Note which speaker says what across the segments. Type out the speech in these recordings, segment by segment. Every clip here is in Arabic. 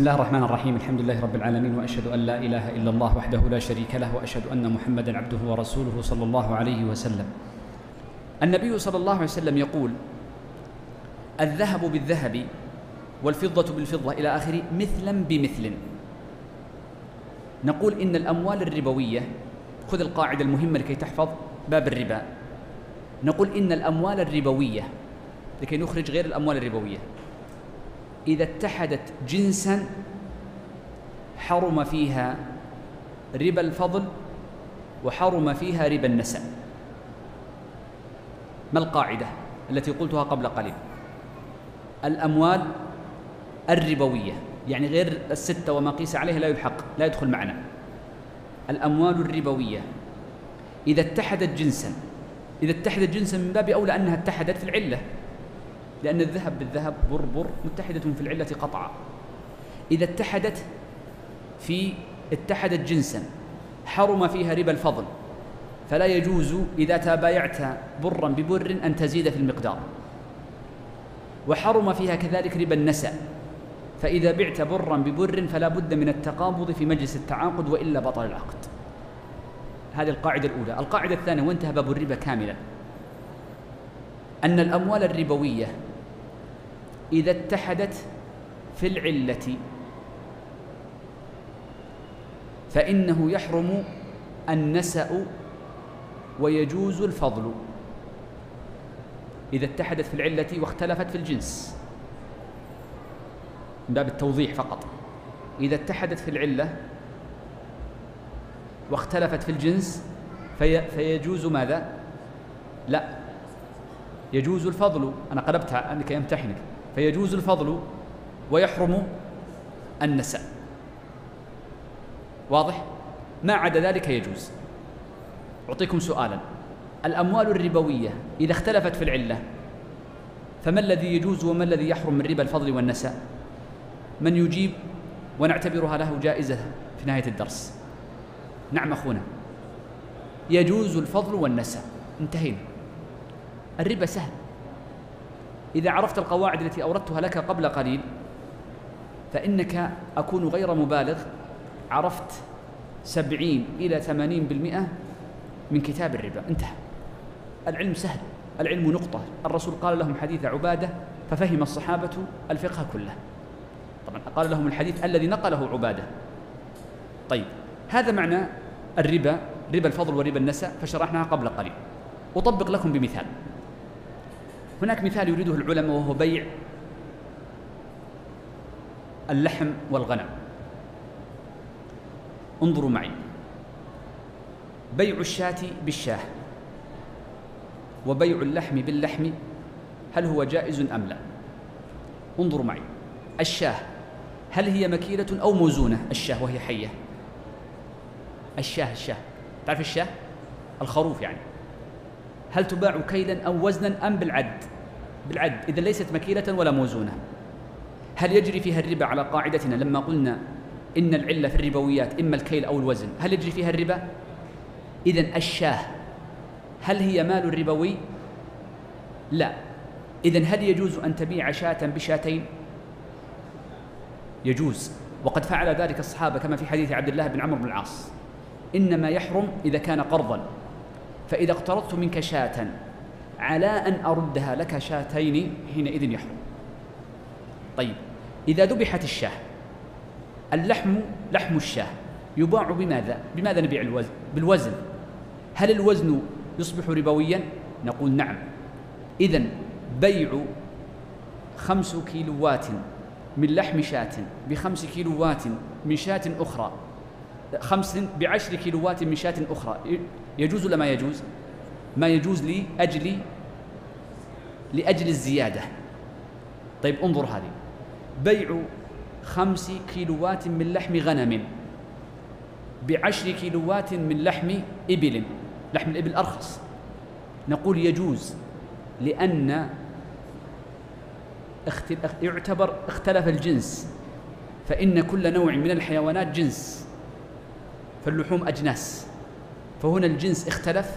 Speaker 1: بسم الله الرحمن الرحيم. الحمد لله رب العالمين وأشهد أن لا إله إلا الله وحده لا شريك له وأشهد أن محمدا عبده ورسوله صلى الله عليه وسلم. النبي صلى الله عليه وسلم يقول الذهب بالذهب والفضة بالفضة إلى آخره مثلا بمثل. نقول إن الأموال الربوية خذ القاعدة المهمة لكي تحفظ باب الربا. نقول إن الأموال الربوية لكي نخرج غير الأموال الربوية. إذا اتحدت جنسا حرم فيها ربا الفضل وحرم فيها ربا النسب. ما القاعدة التي قلتها قبل قليل؟ الأموال الربوية يعني غير الستة وما قيس عليها لا يلحق لا يدخل معنا. الأموال الربوية إذا اتحدت جنسا إذا اتحدت جنسا من باب أولى أنها اتحدت في العلة. لأن الذهب بالذهب بر بر متحدة في العلة قطعا. إذا اتحدت في اتحدت جنسا حرم فيها ربا الفضل فلا يجوز إذا تبايعت برا ببر أن تزيد في المقدار. وحرم فيها كذلك ربا النسأ فإذا بعت برا ببر فلا بد من التقابض في مجلس التعاقد وإلا بطل العقد. هذه القاعدة الأولى. القاعدة الثانية وانتهى باب الربا كاملا. أن الأموال الربوية إذا اتحدت في العلة. فإنه يحرم النسأ ويجوز الفضل. إذا اتحدت في العلة واختلفت في الجنس. من باب التوضيح فقط. إذا اتحدت في العلة واختلفت في الجنس في فيجوز ماذا؟ لا يجوز الفضل. أنا قلبتها لكي أمتحنك فيجوز الفضل ويحرم النساء. واضح؟ ما عدا ذلك يجوز. أعطيكم سؤالا. الأموال الربوية إذا اختلفت في العلة فما الذي يجوز وما الذي يحرم من ربا الفضل والنساء؟ من يجيب ونعتبرها له جائزة في نهاية الدرس. نعم أخونا. يجوز الفضل والنساء. انتهينا. الربا سهل. إذا عرفت القواعد التي أوردتها لك قبل قليل فإنك أكون غير مبالغ عرفت سبعين إلى ثمانين بالمئة من كتاب الربا. انتهى. العلم سهل العلم نقطة. الرسول قال لهم حديث عبادة ففهم الصحابة الفقه كله. طبعا قال لهم الحديث الذي نقله عبادة. طيب هذا معنى الربا ربا الفضل وربا النساء فشرحناها قبل قليل. أطبق لكم بمثال. هناك مثال يريده العلماء وهو بيع اللحم والغنم. انظروا معي. بيع الشاة بالشاة وبيع اللحم باللحم هل هو جائز أم لا؟ انظروا معي. الشاة هل هي مكيلة أو موزونة؟ الشاة وهي حية. الشاة الشاة. تعرف الشاة؟ الخروف يعني. هل تباع كيلا أو وزنا أم بالعد؟ بالعد إذا ليست مكيلة ولا موزونة. هل يجري فيها الربا على قاعدتنا؟ لما قلنا إن العلة في الربويات إما الكيل أو الوزن هل يجري فيها الربا؟ إذا الشاه. هل هي مال ربوي؟ لا. إذا هل يجوز أن تبيع شاة بشاتين؟ يجوز. وقد فعل ذلك الصحابة كما في حديث عبد الله بن عمرو بن العاص. إنما يحرم إذا كان قرضا. فإذا اقترضت منك شاة على أن أردها لك شاتين حينئذ يحرم طيب إذا ذبحت الشاة اللحم لحم الشاة يباع بماذا؟ بماذا نبيع الوزن؟ بالوزن هل الوزن يصبح ربويا؟ نقول نعم إذا بيع خمس كيلوات من لحم شاة بخمس كيلوات من شاة أخرى خمس بعشر كيلوات من شاة أخرى. يجوز ولا ما يجوز؟ ما يجوز لأجل لأجل الزيادة. طيب انظر هذه. بيع خمس كيلوات من لحم غنم بعشر كيلوات من لحم إبل. لحم الإبل أرخص. نقول يجوز لأن يعتبر اختلف الجنس فإن كل نوع من الحيوانات جنس. فاللحوم أجناس. فهنا الجنس اختلف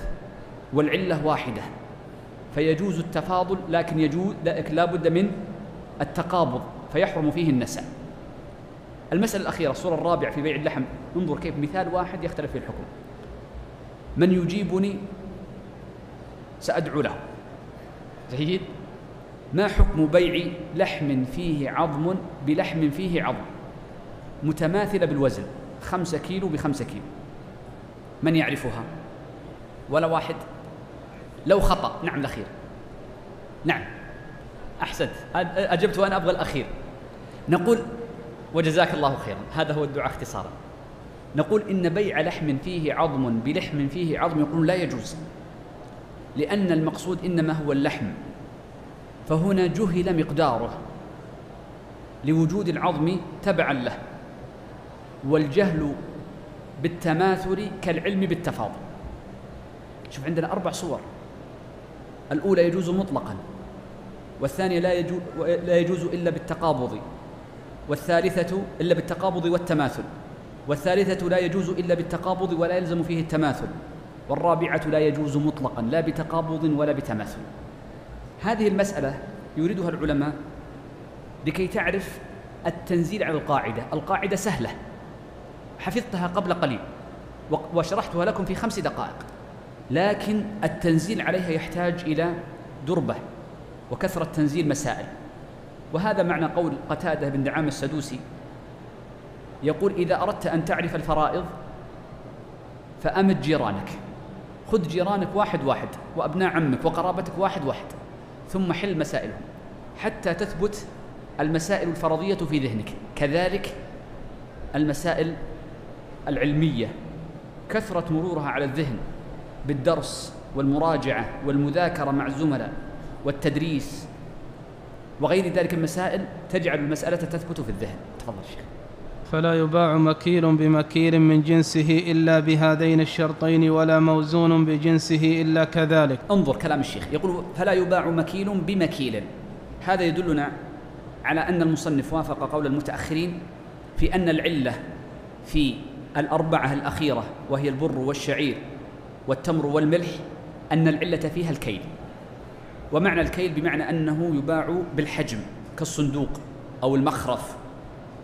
Speaker 1: والعلة واحدة. فيجوز التفاضل لكن يجوز لا بد من التقابض فيحرم فيه النساء المسألة الأخيرة الصورة الرابعة في بيع اللحم انظر كيف مثال واحد يختلف فيه الحكم. من يجيبني سأدعو له. جيد؟ ما حكم بيع لحم فيه عظم بلحم فيه عظم؟ متماثلة بالوزن. خمسة كيلو بخمسة كيلو. من يعرفها؟ ولا واحد؟ لو خطأ. نعم الأخير. نعم. أحسنت. أجبت وأنا أبغى الأخير. نقول وجزاك الله خيرا. هذا هو الدعاء اختصارا. نقول إن بيع لحم فيه عظم بلحم فيه عظم يقولون لا يجوز. لأن المقصود إنما هو اللحم. فهنا جهل مقداره. لوجود العظم تبعا له. والجهل بالتماثل كالعلم بالتفاضل. شوف عندنا أربع صور. الأولى يجوز مطلقا والثانية لا يجوز, لا يجوز إلا بالتقابض والثالثة إلا بالتقابض والتماثل والثالثة لا يجوز إلا بالتقابض ولا يلزم فيه التماثل والرابعة لا يجوز مطلقا لا بتقابض ولا بتماثل. هذه المسألة يريدها العلماء لكي تعرف التنزيل على القاعدة. القاعدة سهلة. حفظتها قبل قليل. وشرحتها لكم في خمس دقائق. لكن التنزيل عليها يحتاج إلى دربة وكثرة تنزيل مسائل. وهذا معنى قول قتادة بن دعام السدوسي. يقول إذا أردت أن تعرف الفرائض فأمد جيرانك. خذ جيرانك واحد واحد وأبناء عمك وقرابتك واحد واحد ثم حل مسائلهم حتى تثبت المسائل الفرضية في ذهنك. كذلك المسائل العلمية كثرة مرورها على الذهن بالدرس والمراجعة والمذاكرة مع الزملاء والتدريس وغير ذلك المسائل تجعل المسألة تثبت في الذهن. تفضل شيخ.
Speaker 2: فلا يباع مكيل بمكيل من جنسه إلا بهذين الشرطين ولا موزون بجنسه إلا كذلك.
Speaker 1: انظر كلام الشيخ يقول فلا يباع مكيل بمكيل. هذا يدلنا على أن المصنف وافق قول المتأخرين في أن العلة في الأربعة الأخيرة وهي البر والشعير والتمر والملح أن العلة فيها الكيل. ومعنى الكيل بمعنى أنه يباع بالحجم كالصندوق أو المخرف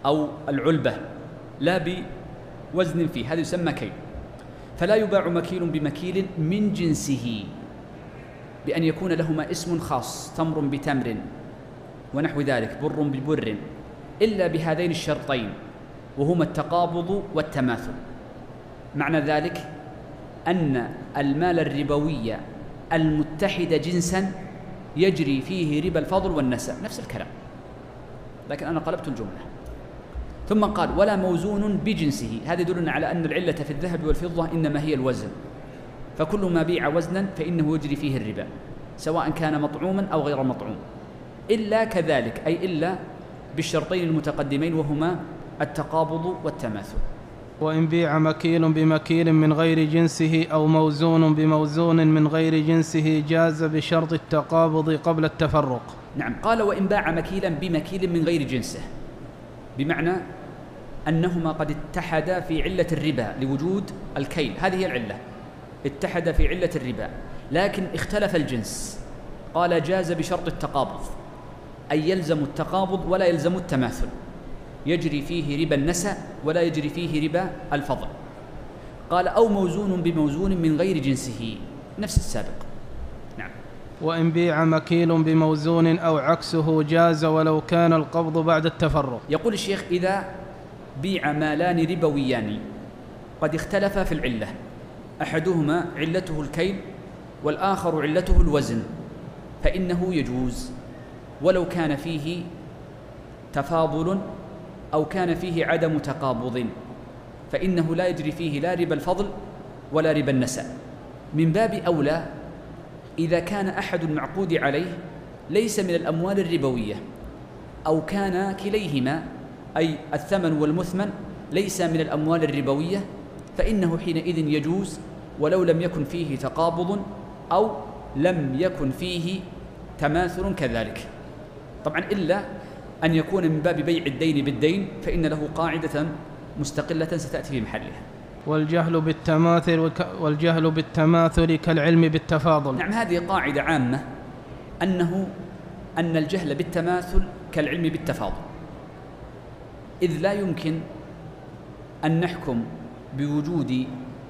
Speaker 1: أو العلبة لا بوزن فيه هذا يسمى كيل. فلا يباع مكيل بمكيل من جنسه بأن يكون لهما اسم خاص تمر بتمر ونحو ذلك بر ببر إلا بهذين الشرطين. وهما التقابض والتماثل. معنى ذلك أن المال الربوي المتحد جنسا يجري فيه ربا الفضل والنسب. نفس الكلام. لكن أنا قلبت الجملة. ثم قال ولا موزون بجنسه. هذا يدلنا على أن العلة في الذهب والفضة إنما هي الوزن. فكل ما بيع وزنا فإنه يجري فيه الربا سواء كان مطعوما أو غير مطعوم. إلا كذلك أي إلا بالشرطين المتقدمين وهما التقابض والتماثل.
Speaker 2: وإن بيع مكيل بمكيل من غير جنسه أو موزون بموزون من غير جنسه جاز بشرط التقابض قبل التفرق.
Speaker 1: نعم. قال وإن باع مكيلا بمكيل من غير جنسه. بمعنى أنهما قد اتحدا في علة الربا لوجود الكيل. هذه هي العلة. اتحدا في علة الربا. لكن اختلف الجنس. قال جاز بشرط التقابض. أي يلزم التقابض ولا يلزم التماثل. يجري فيه ربا النسأ ولا يجري فيه ربا الفضل. قال أو موزون بموزون من غير جنسه. نفس السابق. نعم.
Speaker 2: وإن بيع مكيل بموزون أو عكسه جاز ولو كان القبض بعد التفرق.
Speaker 1: يقول الشيخ إذا بيع مالان ربويان قد اختلفا في العلة. أحدهما علته الكيل والآخر علته الوزن. فإنه يجوز. ولو كان فيه تفاضل أو كان فيه عدم تقابض فإنه لا يجري فيه لا ربا الفضل ولا ربا النسأ من باب أولى إذا كان أحد المعقود عليه ليس من الأموال الربوية أو كان كليهما أي الثمن والمثمن ليس من الأموال الربوية فإنه حينئذ يجوز ولو لم يكن فيه تقابض أو لم يكن فيه تماثل كذلك. طبعا إلا أن يكون من باب بيع الدين بالدين فإن له قاعدة مستقلة ستأتي في محلها.
Speaker 2: والجهل بالتماثل وك- والجهل بالتماثل كالعلم بالتفاضل.
Speaker 1: نعم هذه قاعدة عامة أنه أن الجهل بالتماثل كالعلم بالتفاضل. إذ لا يمكن أن نحكم بوجود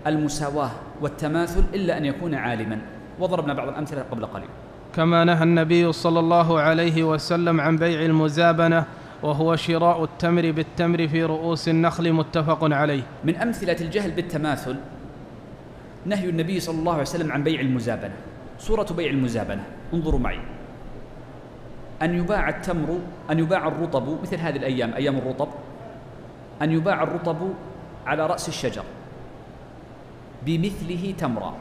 Speaker 1: المساواة والتماثل إلا أن يكون عالما. وضربنا بعض الأمثلة قبل قليل.
Speaker 2: كما نهى النبي صلى الله عليه وسلم عن بيع المزابنة وهو شراء التمر بالتمر في رؤوس النخل متفق عليه.
Speaker 1: من أمثلة الجهل بالتماثل نهي النبي صلى الله عليه وسلم عن بيع المزابنة. صورة بيع المزابنة انظروا معي. أن يباع التمر أن يباع الرطب مثل هذه الأيام أيام الرطب. أن يباع الرطب على رأس الشجر بمثله تمرا.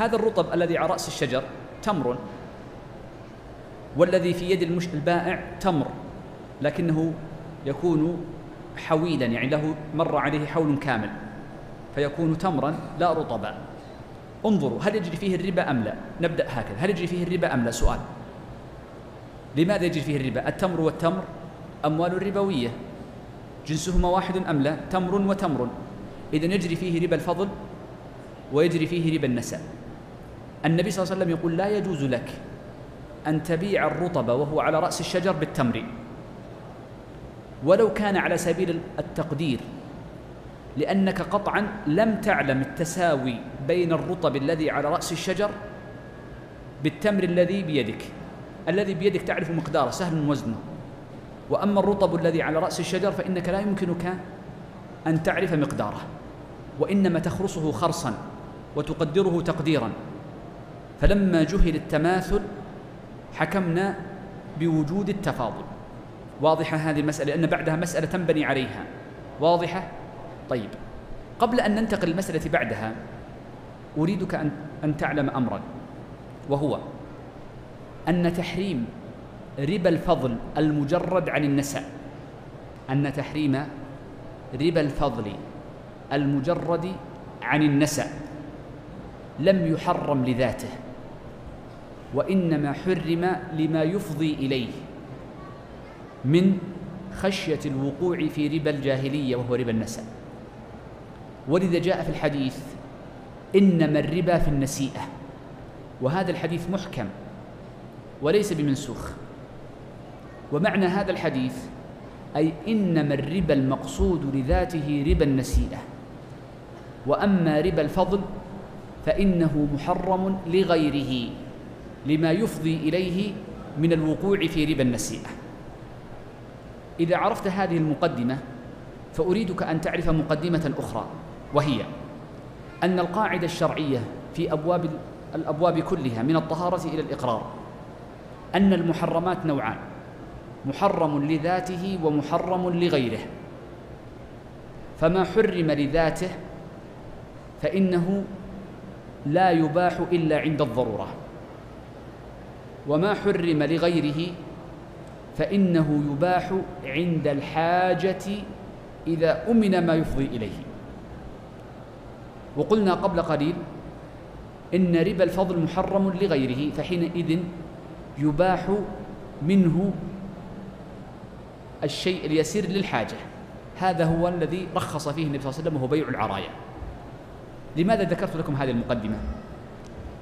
Speaker 1: هذا الرطب الذي على رأس الشجر تمر والذي في يد المش البائع تمر لكنه يكون حويلا يعني له مر عليه حول كامل فيكون تمرا لا رطبا. انظروا هل يجري فيه الربا أم لا؟ نبدأ هكذا. هل يجري فيه الربا أم لا؟ سؤال. لماذا يجري فيه الربا؟ التمر والتمر أموال ربوية. جنسهما واحد أم لا؟ تمر وتمر. إذا يجري فيه ربا الفضل ويجري فيه ربا النساء النبي صلى الله عليه وسلم يقول لا يجوز لك أن تبيع الرطب وهو على رأس الشجر بالتمر. ولو كان على سبيل التقدير لأنك قطعا لم تعلم التساوي بين الرطب الذي على رأس الشجر بالتمر الذي بيدك. الذي بيدك تعرف مقداره سهل وزنه. وأما الرطب الذي على رأس الشجر فإنك لا يمكنك أن تعرف مقداره وإنما تخرصه خرصا وتقدره تقديرا. فلما جهل التماثل حكمنا بوجود التفاضل. واضحة هذه المسألة؟ لأن بعدها مسألة تنبني عليها. واضحة؟ طيب. قبل أن ننتقل للمسألة بعدها أريدك أن أن تعلم أمرا وهو أن تحريم ربا الفضل المجرد عن النساء. أن تحريم ربا الفضل المجرد عن النساء لم يحرم لذاته. وإنما حرم لما يفضي إليه من خشية الوقوع في ربا الجاهلية وهو ربا النساء. ولذا جاء في الحديث إنما الربا في النسيئة. وهذا الحديث محكم وليس بمنسوخ. ومعنى هذا الحديث أي إنما الربا المقصود لذاته ربا النسيئة. وأما ربا الفضل فإنه محرم لغيره. لما يفضي إليه من الوقوع في ربا النسيئة. إذا عرفت هذه المقدمة فأريدك أن تعرف مقدمة أخرى وهي أن القاعدة الشرعية في أبواب الأبواب كلها من الطهارة إلى الإقرار أن المحرمات نوعان محرم لذاته ومحرم لغيره. فما حرم لذاته فإنه لا يباح إلا عند الضرورة. وما حرم لغيره فإنه يباح عند الحاجة إذا أمن ما يفضي إليه. وقلنا قبل قليل إن ربا الفضل محرم لغيره فحينئذ يباح منه الشيء اليسير للحاجة. هذا هو الذي رخص فيه النبي صلى الله عليه وسلم وهو بيع العرايا. لماذا ذكرت لكم هذه المقدمة؟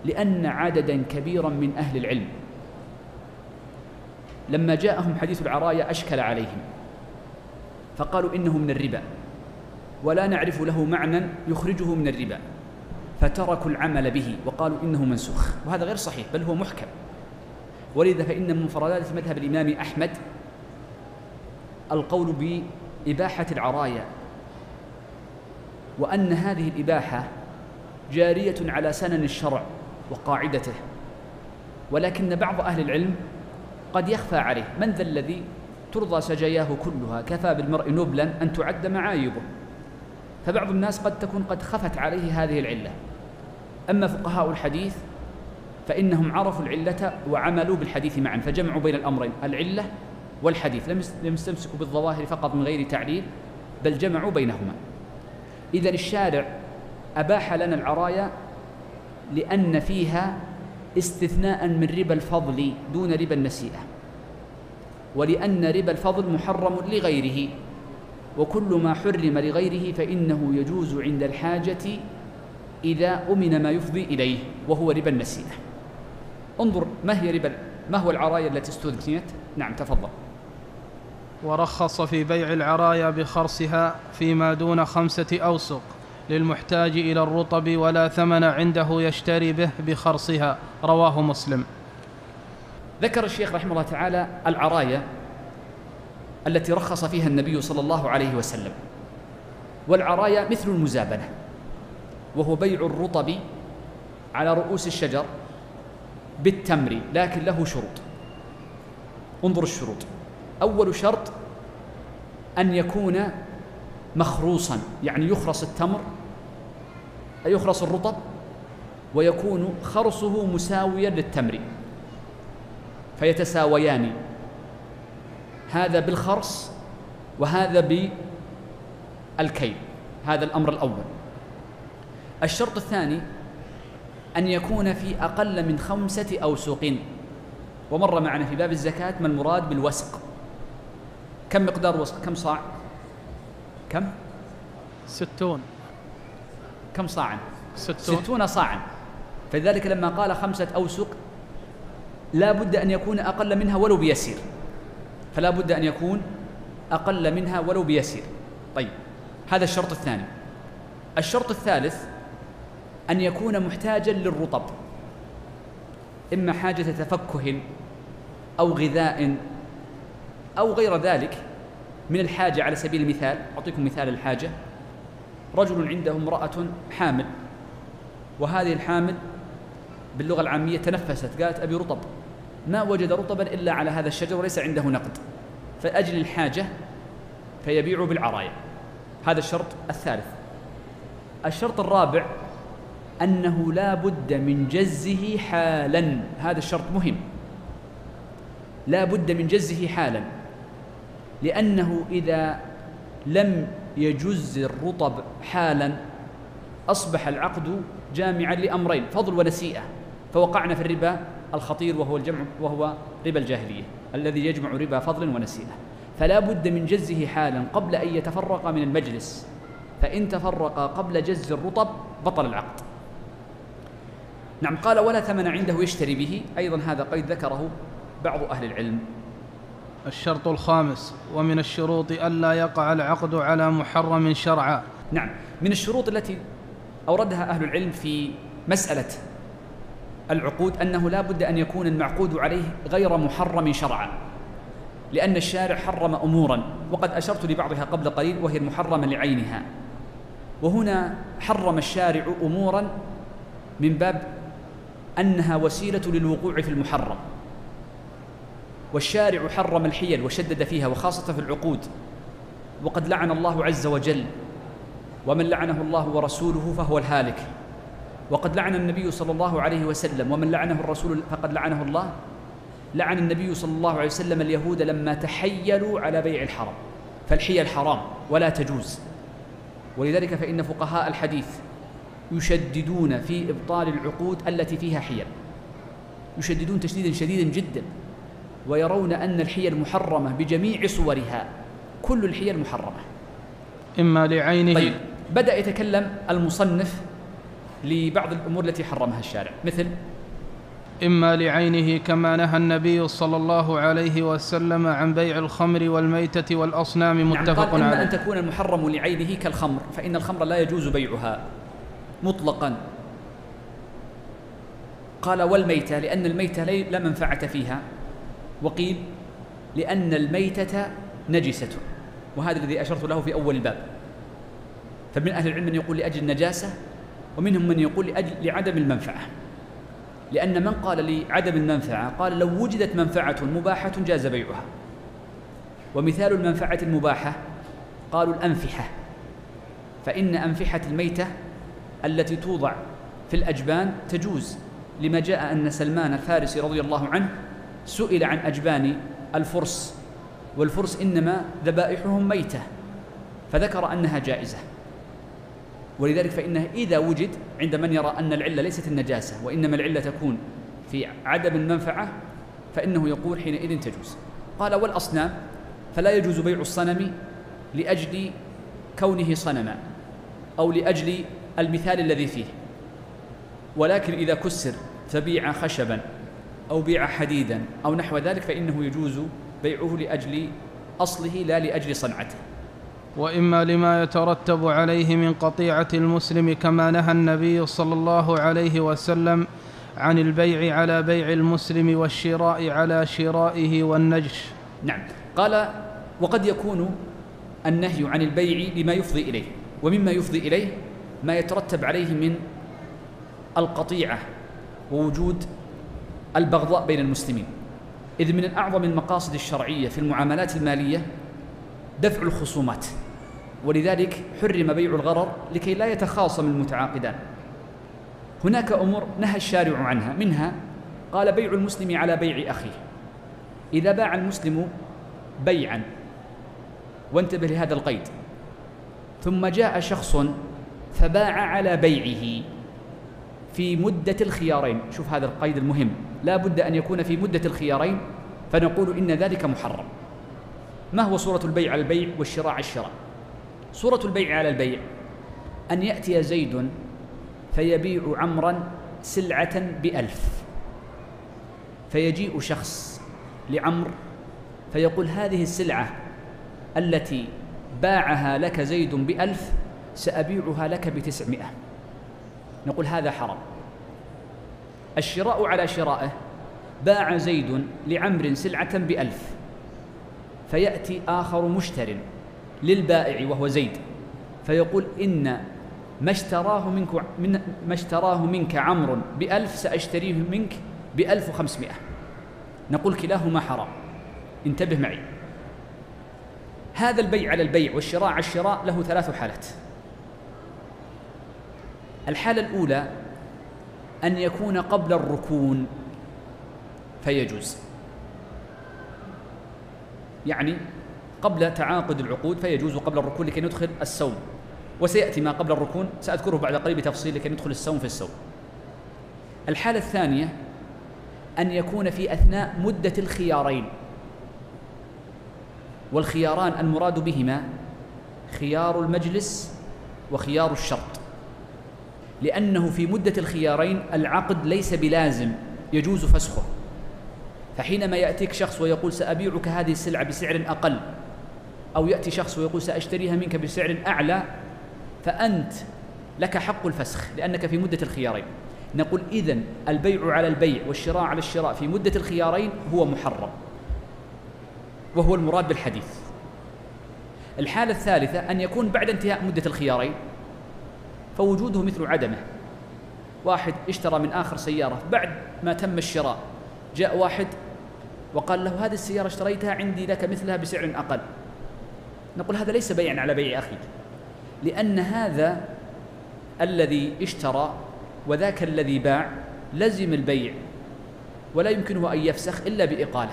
Speaker 1: لأن عددا كبيرا من أهل العلم لما جاءهم حديث العرايا أشكل عليهم فقالوا إنه من الربا ولا نعرف له معنى يخرجه من الربا فتركوا العمل به وقالوا إنه منسوخ وهذا غير صحيح بل هو محكم. ولذا فإن من مفردات مذهب الإمام أحمد القول بإباحة العرايا وأن هذه الإباحة جارية على سنن الشرع وقاعدته ولكن بعض أهل العلم قد يخفى عليه. من ذا الذي ترضى سجاياه كلها؟ كفى بالمرء نبلا أن تعد معايبه. فبعض الناس قد تكون قد خفت عليه هذه العلة. أما فقهاء الحديث فإنهم عرفوا العلة وعملوا بالحديث معا فجمعوا بين الأمرين العلة والحديث. لم يستمسكوا بالظواهر فقط من غير تعليل بل جمعوا بينهما. إذا الشارع أباح لنا العرايا لأن فيها استثناء من ربا الفضل دون ربا النسيئة. ولأن ربا الفضل محرم لغيره. وكل ما حرم لغيره فإنه يجوز عند الحاجة إذا أمن ما يفضي إليه وهو ربا النسيئة. انظر ما هي ربا ما هو العرايا التي استثنيت نعم تفضل.
Speaker 2: ورخص في بيع العرايا بخرصها فيما دون خمسة أوسق. للمحتاج إلى الرطب ولا ثمن عنده يشتري به بخرصها. رواه مسلم.
Speaker 1: ذكر الشيخ رحمه الله تعالى العرايا التي رخص فيها النبي صلى الله عليه وسلم. والعرايا مثل المزابنة وهو بيع الرطب على رؤوس الشجر بالتمر لكن له شروط. انظر الشروط. أول شرط أن يكون مخروصا يعني يخرص التمر يخرص الرطب ويكون خرصه مساويا للتمر. فيتساويان. هذا بالخرص وهذا بالكيل. هذا الأمر الأول. الشرط الثاني أن يكون في أقل من خمسة أوسق ومر معنا في باب الزكاة ما المراد بالوسق. كم مقدار وسق؟ كم صاع؟ كم؟
Speaker 2: ستون.
Speaker 1: كم صاعا
Speaker 2: ستون,
Speaker 1: ستون صاعا فلذلك لما قال خمسة أوسق لا بد أن يكون أقل منها ولو بيسير. فلا بد أن يكون أقل منها ولو بيسير. طيب هذا الشرط الثاني. الشرط الثالث أن يكون محتاجا للرطب. إما حاجة تفكه أو غذاء أو غير ذلك من الحاجة على سبيل المثال أعطيكم مثال الحاجة. رجل عنده امرأة حامل وهذه الحامل باللغة العامية تنفست قالت أبي رطب ما وجد رطبا إلا على هذا الشجر وليس عنده نقد. فأجل الحاجة فيبيع بالعراية هذا الشرط الثالث. الشرط الرابع أنه لا بد من جزه حالا. هذا الشرط مهم. لا بد من جزه حالا لأنه إذا لم يجز الرطب حالا أصبح العقد جامعا لأمرين فضل ونسيئة فوقعنا في الربا الخطير وهو الجمع وهو ربا الجاهلية الذي يجمع ربا فضل ونسيئة. فلا بد من جزه حالا قبل أن يتفرق من المجلس فإن تفرق قبل جز الرطب بطل العقد. نعم قال ولا ثمن عنده يشتري به. أيضا هذا قيد ذكره بعض أهل العلم.
Speaker 2: الشرط الخامس ومن الشروط ألا يقع العقد على محرم شرعا.
Speaker 1: نعم من الشروط التي أوردها أهل العلم في مسألة العقود أنه لا بد أن يكون المعقود عليه غير محرم شرعا لأن الشارع حرم أمورا وقد أشرت لبعضها قبل قليل وهي المحرمة لعينها. وهنا حرم الشارع أمورا من باب أنها وسيلة للوقوع في المحرم. والشارع حرم الحيل وشدد فيها وخاصة في العقود. وقد لعن الله عز وجل ومن لعنه الله ورسوله فهو الهالك. وقد لعن النبي صلى الله عليه وسلم ومن لعنه الرسول فقد لعنه الله. لعن النبي صلى الله عليه وسلم اليهود لما تحيلوا على بيع الحرم. فالحيل حرام ولا تجوز. ولذلك فإن فقهاء الحديث يشددون في إبطال العقود التي فيها حيل. يشددون تشديدا شديدا جدا. ويرون أن الحيل محرمة بجميع صورها. كل الحيل محرمة.
Speaker 2: إما لعينه.
Speaker 1: طيب بدأ يتكلم المصنف لبعض الأمور التي حرمها الشارع. مثل
Speaker 2: إما لعينه كما نهى النبي صلى الله عليه وسلم عن بيع الخمر والميتة والأصنام
Speaker 1: نعم
Speaker 2: متفق
Speaker 1: قال إما أن
Speaker 2: عليه.
Speaker 1: تكون المحرم لعينه كالخمر فإن الخمر لا يجوز بيعها مطلقا. قال والميتة لأن الميتة لا منفعة فيها. وقيل لأن الميتة نجسة وهذا الذي أشرت له في أول الباب. فمن أهل العلم من يقول لأجل النجاسة ومنهم من يقول لأجل لعدم المنفعة. لأن من قال لعدم المنفعة قال لو وجدت منفعة مباحة جاز بيعها. ومثال المنفعة المباحة قالوا الأنفحة. فإن أنفحة الميتة التي توضع في الأجبان تجوز لما جاء أن سلمان الفارسي رضي الله عنه سئل عن أجبان الفرس والفرس إنما ذبائحهم ميتة فذكر أنها جائزة. ولذلك فإنه إذا وجد عند من يرى أن العلة ليست النجاسة وإنما العلة تكون في عدم المنفعة فإنه يقول حينئذ تجوز. قال والأصنام فلا يجوز بيع الصنم لأجل كونه صنما أو لأجل المثال الذي فيه. ولكن إذا كسر فبيع خشبا. أو بيع حديدا أو نحو ذلك فإنه يجوز بيعه لأجل أصله لا لأجل صنعته.
Speaker 2: وإما لما يترتب عليه من قطيعة المسلم كما نهى النبي صلى الله عليه وسلم عن البيع على بيع المسلم والشراء على شرائه والنجش.
Speaker 1: نعم. قال وقد يكون النهي عن البيع لما يفضي إليه ومما يفضي إليه ما يترتب عليه من القطيعة ووجود البغضاء بين المسلمين. إذ من اعظم المقاصد الشرعية في المعاملات المالية دفع الخصومات. ولذلك حرم بيع الغرر لكي لا يتخاصم المتعاقدان. هناك أمور نهى الشارع عنها. منها قال بيع المسلم على بيع أخيه. إذا باع المسلم بيعا وانتبه لهذا القيد. ثم جاء شخص فباع على بيعه. في مدة الخيارين. شوف هذا القيد المهم. لا بد أن يكون في مدة الخيارين فنقول إن ذلك محرم. ما هو صورة البيع على البيع والشراء على الشراء؟ صورة البيع على البيع. أن يأتي زيد فيبيع عمرا سلعة بألف. فيجيء شخص لعمر فيقول هذه السلعة التي باعها لك زيد بألف سأبيعها لك بتسعمائة. نقول هذا حرام. الشراء على شرائه باع زيد لعمر سلعة بألف فيأتي آخر مشتر للبائع وهو زيد فيقول إن ما اشتراه منك من ما اشتراه منك عمرو بألف سأشتريه منك بألف وخمسمائة. نقول كلاهما حرام. انتبه معي. هذا البيع على البيع والشراء على الشراء له ثلاث حالات. الحالة الأولى أن يكون قبل الركون فيجوز. يعني قبل تعاقد العقود فيجوز قبل الركون لكي ندخل السوم وسيأتي ما قبل الركون سأذكره بعد قليل بتفصيل لكي ندخل السوم في السوم الحالة الثانية أن يكون في أثناء مدة الخيارين. والخياران المراد بهما خيار المجلس وخيار الشرط. لأنه في مدة الخيارين العقد ليس بلازم يجوز فسخه. فحينما يأتيك شخص ويقول سأبيعك هذه السلعة بسعر أقل أو يأتي شخص ويقول سأشتريها منك بسعر أعلى فأنت لك حق الفسخ لأنك في مدة الخيارين. نقول إذن البيع على البيع والشراء على الشراء في مدة الخيارين هو محرم. وهو المراد بالحديث. الحالة الثالثة أن يكون بعد انتهاء مدة الخيارين فوجوده مثل عدمه. واحد اشترى من آخر سيارة بعد ما تم الشراء. جاء واحد وقال له هذه السيارة اشتريتها عندي لك مثلها بسعر أقل. نقول هذا ليس بيعا على بيع أخيك لأن هذا الذي اشترى وذاك الذي باع لزم البيع ولا يمكنه أن يفسخ إلا بإقالة.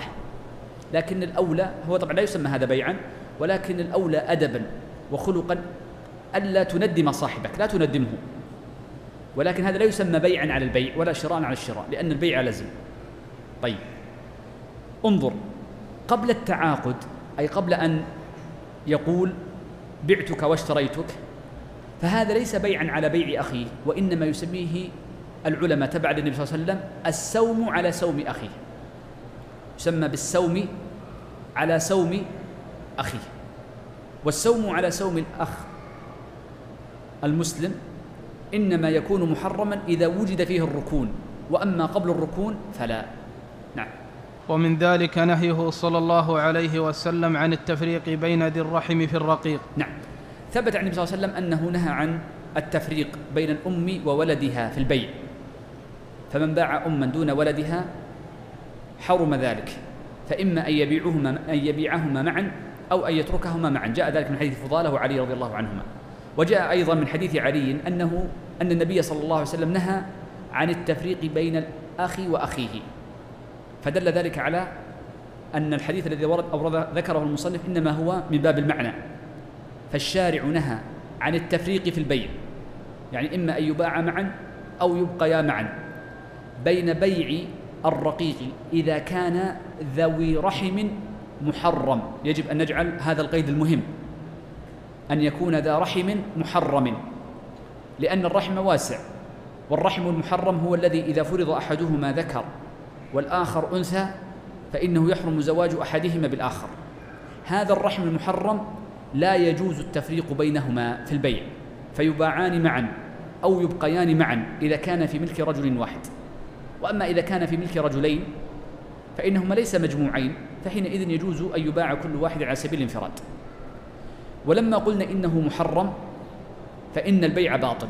Speaker 1: لكن الأولى هو طبعا لا يسمى هذا بيعا ولكن الأولى أدبا وخلقا ألا تندم صاحبك لا تندمه. ولكن هذا لا يسمى بيعا على البيع ولا شراء على الشراء لأن البيع لزم. طيب. انظر قبل التعاقد أي قبل أن يقول بعتك واشتريتك فهذا ليس بيعا على بيع أخيه وإنما يسميه العلماء تبع النبي صلى الله عليه وسلم السوم على سوم أخيه. يسمى بالسوم على سوم أخيه. والسوم على سوم الأخ المسلم إنما يكون محرما إذا وجد فيه الركون وأما قبل الركون فلا. نعم.
Speaker 2: ومن ذلك نهيه صلى الله عليه وسلم عن التفريق بين ذي الرحم في الرقيق.
Speaker 1: نعم. ثبت عن النبي صلى الله عليه وسلم أنه نهى عن التفريق بين الأم وولدها في البيع. فمن باع أما دون ولدها حرم ذلك. فإما أن يبيعهما أن يبيعهما معا أو أن يتركهما معا. جاء ذلك من حديث فضالة وعلي رضي الله عنهما. وجاء أيضا من حديث علي أنه أن النبي صلى الله عليه وسلم نهى عن التفريق بين الأخ وأخيه. فدل ذلك على أن الحديث الذي ورد أو ذكره المصنف إنما هو من باب المعنى. فالشارع نهى عن التفريق في البيع. يعني إما أن يباع معا أو يبقيا معا. بين بيع الرقيق إذا كان ذوي رحم محرم. يجب أن نجعل هذا القيد المهم. أن يكون ذا رحم محرم لأن الرحم واسع والرحم المحرم هو الذي إذا فرض أحدهما ذكر والآخر أنثى فإنه يحرم زواج أحدهما بالآخر. هذا الرحم المحرم لا يجوز التفريق بينهما في البيع فيباعان معا أو يبقيان معا إذا كان في ملك رجل واحد. وأما إذا كان في ملك رجلين فإنهما ليس مجموعين فحينئذ يجوز أن يباع كل واحد على سبيل الانفراد. ولما قلنا إنه محرم فإن البيع باطل.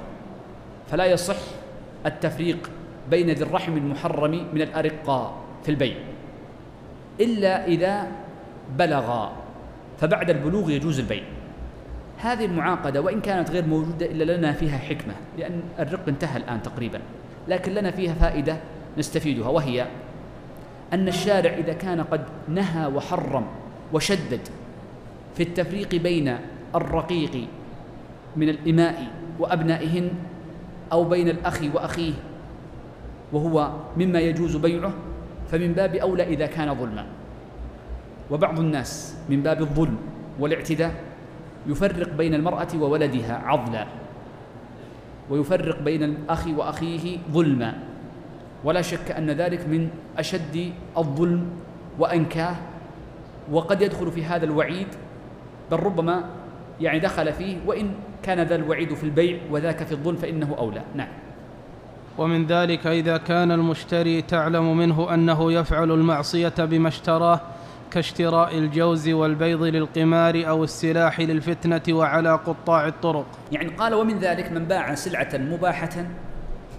Speaker 1: فلا يصح التفريق بين ذي الرحم المحرم من الأرقاء في البيع. إلا إذا بلغا فبعد البلوغ يجوز البيع. هذه المعاقدة وإن كانت غير موجودة إلا لنا فيها حكمة لأن الرق انتهى الآن تقريبا. لكن لنا فيها فائدة نستفيدها وهي أن الشارع إذا كان قد نهى وحرم وشدد في التفريق بين الرقيق من الإماء وأبنائهن أو بين الأخ وأخيه وهو مما يجوز بيعه فمن باب أولى إذا كان ظلما. وبعض الناس من باب الظلم والاعتداء يفرق بين المرأة وولدها عضلا ويفرق بين الأخ وأخيه ظلما. ولا شك أن ذلك من أشد الظلم وأنكاه وقد يدخل في هذا الوعيد بل ربما يعني دخل فيه وإن كان ذا الوعيد في البيع وذاك في الظلم فإنه أولى. نعم.
Speaker 2: ومن ذلك إذا كان المشتري تعلم منه أنه يفعل المعصية بما اشتراه كاشتراء الجوز والبيض للقمار أو السلاح للفتنة وعلى قطاع الطرق.
Speaker 1: يعني قال ومن ذلك من باع سلعة مباحة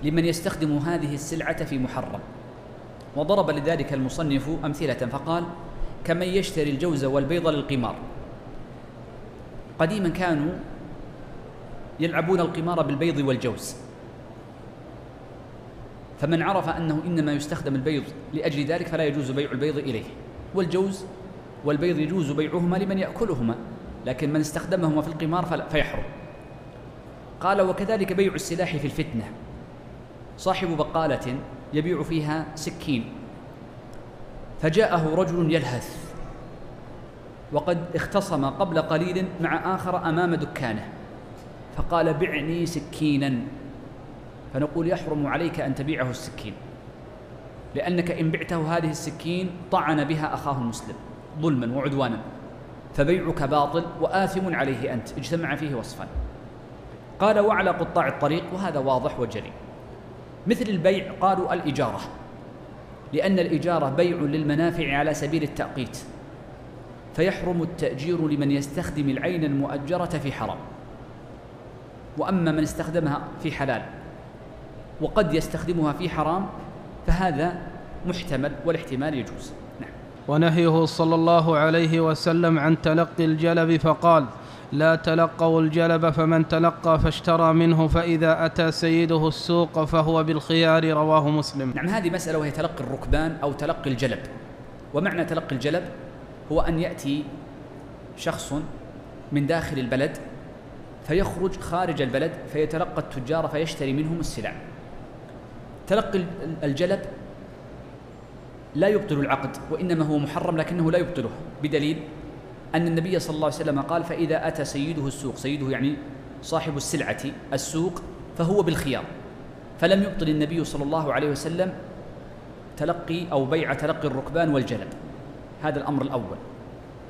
Speaker 1: لمن يستخدم هذه السلعة في محرم. وضرب لذلك المصنف أمثلة فقال كمن يشتري الجوز والبيض للقمار قديما كانوا يلعبون القمار بالبيض والجوز. فمن عرف أنه إنما يستخدم البيض لأجل ذلك فلا يجوز بيع البيض إليه. والجوز والبيض يجوز بيعهما لمن يأكلهما لكن من استخدمهما في القمار فيحرم. قال وكذلك بيع السلاح في الفتنة. صاحب بقالة يبيع فيها سكين. فجاءه رجل يلهث. وقد اختصم قبل قليل مع آخر أمام دكانه. فقال بعني سكينا. فنقول يحرم عليك أن تبيعه السكين. لأنك إن بعته هذه السكين طعن بها أخاه المسلم. ظلما وعدوانا. فبيعك باطل وآثم عليه أنت. اجتمع فيه وصفان قال وعلى قطاع الطريق وهذا واضح وجلي. مثل البيع قالوا الإجارة. لأن الإجارة بيع للمنافع على سبيل التأقيت. فيحرم التأجير لمن يستخدم العين المؤجرة في حرام. وأما من استخدمها في حلال وقد يستخدمها في حرام فهذا محتمل والاحتمال يجوز. نعم.
Speaker 2: ونهيه صلى الله عليه وسلم عن تلقي الجلب فقال لا تلقوا الجلب فمن تلقى فاشترى منه فإذا أتى سيده السوق فهو بالخيار. رواه مسلم.
Speaker 1: نعم هذه مسألة وهي تلقي الركبان أو تلقي الجلب. ومعنى تلقي الجلب؟ هو أن يأتي شخص من داخل البلد فيخرج خارج البلد فيتلقى التجار فيشتري منهم السلع. تلقي الجلب لا يبطل العقد وإنما هو محرم لكنه لا يبطله. بدليل أن النبي صلى الله عليه وسلم قال فإذا أتى سيده السوق سيده يعني صاحب السلعة السوق فهو بالخيار. فلم يبطل النبي صلى الله عليه وسلم تلقي أو بيع تلقي الركبان والجلب هذا الأمر الأول.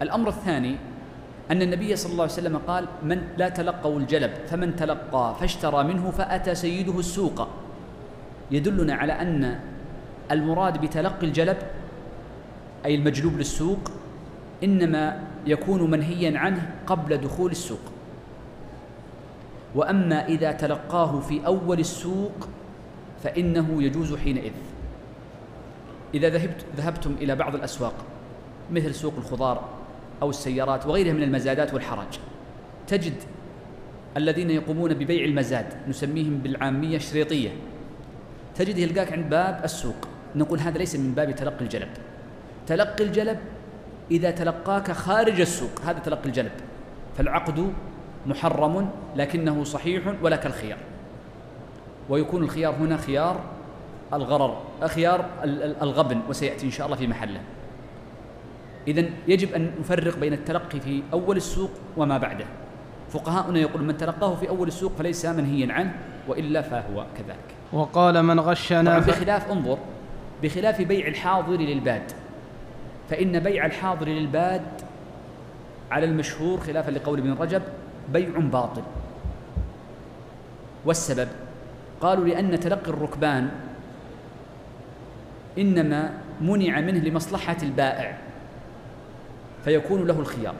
Speaker 1: الأمر الثاني أن النبي صلى الله عليه وسلم قال من لا تلقوا الجلب فمن تلقى فاشترى منه فأتى سيده السوق. يدلنا على أن المراد بتلقي الجلب أي المجلوب للسوق إنما يكون منهيا عنه قبل دخول السوق. وأما إذا تلقاه في أول السوق فإنه يجوز حينئذ. إذا ذهبت ذهبتم إلى بعض الأسواق. مثل سوق الخضار أو السيارات وغيرها من المزادات والحراج. تجد الذين يقومون ببيع المزاد نسميهم بالعامية الشريطية تجده يلقاك عند باب السوق. نقول هذا ليس من باب تلقي الجلب. تلقي الجلب إذا تلقاك خارج السوق هذا تلقي الجلب. فالعقد محرم لكنه صحيح ولك الخيار. ويكون الخيار هنا خيار الغرر خيار الغبن وسيأتي إن شاء الله في محله. إذا يجب أن نفرق بين التلقي في أول السوق وما بعده. فقهاؤنا يقول من تلقاه في أول السوق فليس منهيا عنه وإلا فهو كذلك.
Speaker 2: وقال من غشنا
Speaker 1: بخلاف انظر بخلاف بيع الحاضر للباد فإن بيع الحاضر للباد على المشهور خلافا لقول ابن رجب بيع باطل. والسبب قالوا لأن تلقي الركبان إنما منع منه لمصلحة البائع. فيكون له الخيار.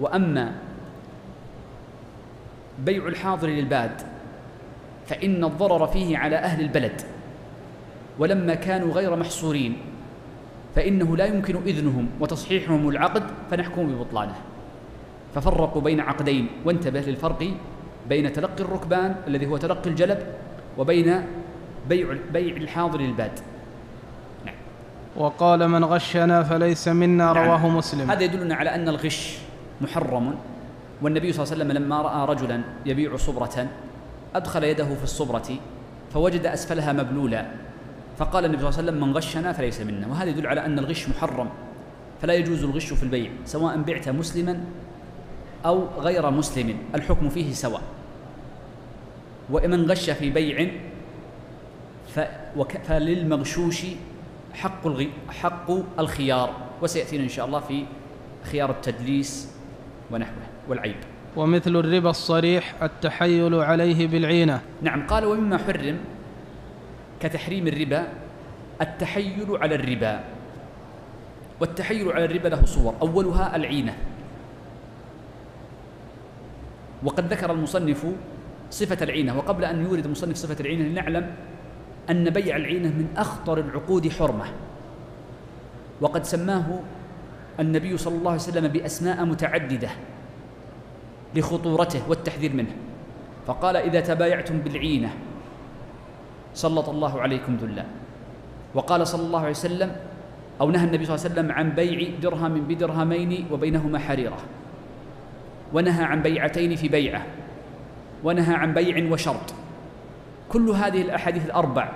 Speaker 1: وأما بيع الحاضر للباد فإن الضرر فيه على أهل البلد. ولما كانوا غير محصورين فإنه لا يمكن إذنهم وتصحيحهم العقد فنحكم ببطلانه. ففرقوا بين عقدين وانتبه للفرق بين تلقي الركبان الذي هو تلقي الجلب وبين بيع بيع الحاضر للباد.
Speaker 2: وقال من غشنا فليس منا نعم. رواه مسلم.
Speaker 1: هذا يدلنا على أن الغش محرم. والنبي صلى الله عليه وسلم لما رأى رجلا يبيع صبرة أدخل يده في الصبرة فوجد أسفلها مبلولا. فقال النبي صلى الله عليه وسلم من غشنا فليس منا. وهذا يدل على أن الغش محرم. فلا يجوز الغش في البيع سواء بعت مسلما أو غير مسلم. الحكم فيه سواء. ومن غش في بيع فللمغشوش حق حق الخيار وسيأتينا إن شاء الله في خيار التدليس ونحوه والعيب.
Speaker 2: ومثل الربا الصريح التحيل عليه بالعينة.
Speaker 1: نعم قال ومما حرم كتحريم الربا التحيل على الربا. والتحيل على الربا له صور. أولها العينة. وقد ذكر المصنف صفة العينة. وقبل أن يورد المصنف صفة العينة لنعلم أن بيع العينة من أخطر العقود حرمة. وقد سماه النبي صلى الله عليه وسلم بأسماء متعددة لخطورته والتحذير منه. فقال إذا تبايعتم بالعينة سلط الله عليكم ذلا. وقال صلى الله عليه وسلم أو نهى النبي صلى الله عليه وسلم عن بيع درهم بدرهمين وبينهما حريرة ونهى عن بيعتين في بيعة ونهى عن بيع وشرط. كل هذه الأحاديث الأربع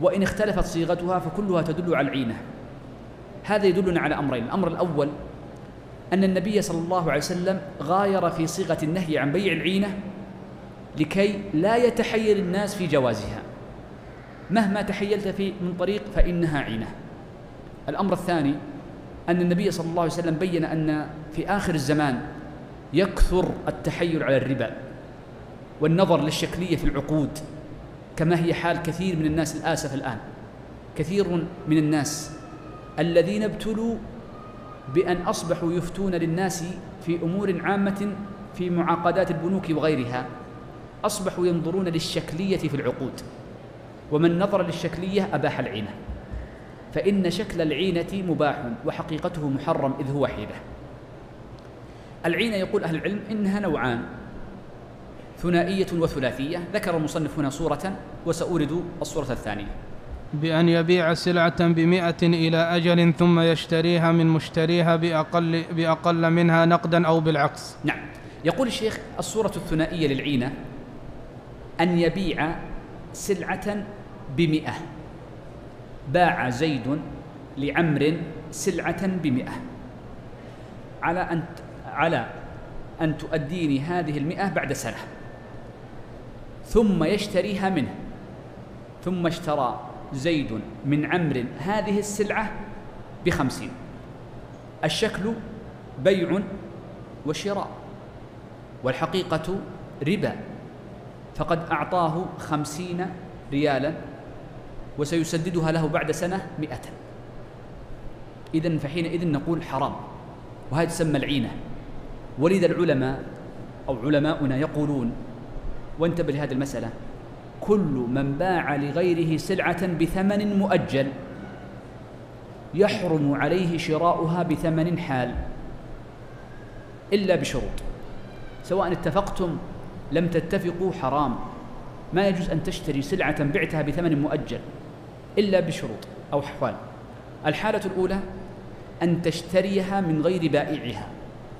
Speaker 1: وإن اختلفت صيغتها فكلها تدل على العينة. هذا يدلنا على أمرين الأمر الأول أن النبي صلى الله عليه وسلم غاير في صيغة النهي عن بيع العينة لكي لا يتحير الناس في جوازها. مهما تحيلت في من طريق فإنها عينة. الأمر الثاني أن النبي صلى الله عليه وسلم بين أن في آخر الزمان يكثر التحيل على الربا. والنظر للشكلية في العقود كما هي حال كثير من الناس الآسف الآن. كثير من الناس الذين ابتلوا بأن أصبحوا يفتون للناس في أمور عامة في معاقدات البنوك وغيرها أصبحوا ينظرون للشكلية في العقود. ومن نظر للشكلية أباح العينة. فإن شكل العينة مباح وحقيقته محرم إذ هو حيلة. العينة يقول أهل العلم إنها نوعان. ثنائية وثلاثية. ذكر المصنف هنا صورة وسأورد الصورة الثانية.
Speaker 2: بأن يبيع سلعة بمئة إلى أجل ثم يشتريها من مشتريها بأقل, بأقل منها نقدا أو بالعكس.
Speaker 1: نعم. يقول الشيخ الصورة الثنائية للعينة أن يبيع سلعة بمئة. باع زيد لعمر سلعة بمئة. على أن على أن تؤديني هذه المئة بعد سنة. ثم يشتريها منه. ثم اشترى زيد من عمر هذه السلعة بخمسين. الشكل بيع وشراء والحقيقة ربا. فقد أعطاه خمسين ريالا وسيسددها له بعد سنة مئة. إذن فحينئذ نقول حرام وهذه تسمى العينة. ولذا العلماء أو علماؤنا يقولون وانتبه لهذه المسألة. كل من باع لغيره سلعة بثمن مؤجل يحرم عليه شراؤها بثمن حال إلا بشروط. سواء اتفقتم لم تتفقوا حرام. ما يجوز أن تشتري سلعة بعتها بثمن مؤجل إلا بشروط أو أحوال. الحالة الأولى أن تشتريها من غير بائعها.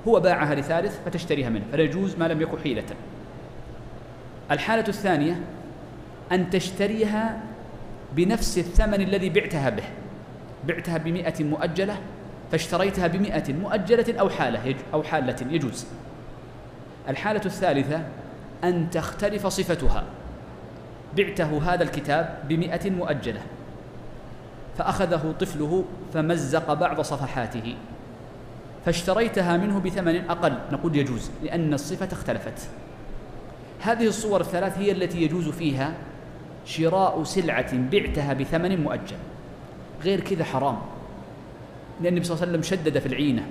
Speaker 1: هو باعها لثالث فتشتريها منه. فلا يجوز ما لم يكن حيلة. الحالة الثانية أن تشتريها بنفس الثمن الذي بعتها به. بعتها بمئة مؤجلة فاشتريتها بمئة مؤجلة أو حالة أو حالة يجوز. الحالة الثالثة أن تختلف صفتها. بعته هذا الكتاب بمئة مؤجلة. فأخذه طفله فمزق بعض صفحاته. فاشتريتها منه بثمن أقل نقول يجوز لأن الصفة اختلفت. هذه الصور الثلاث هي التي يجوز فيها شراء سلعة بعتها بثمن مؤجل. غير كذا حرام. لأن النبي صلى الله عليه وسلم شدد في العينة.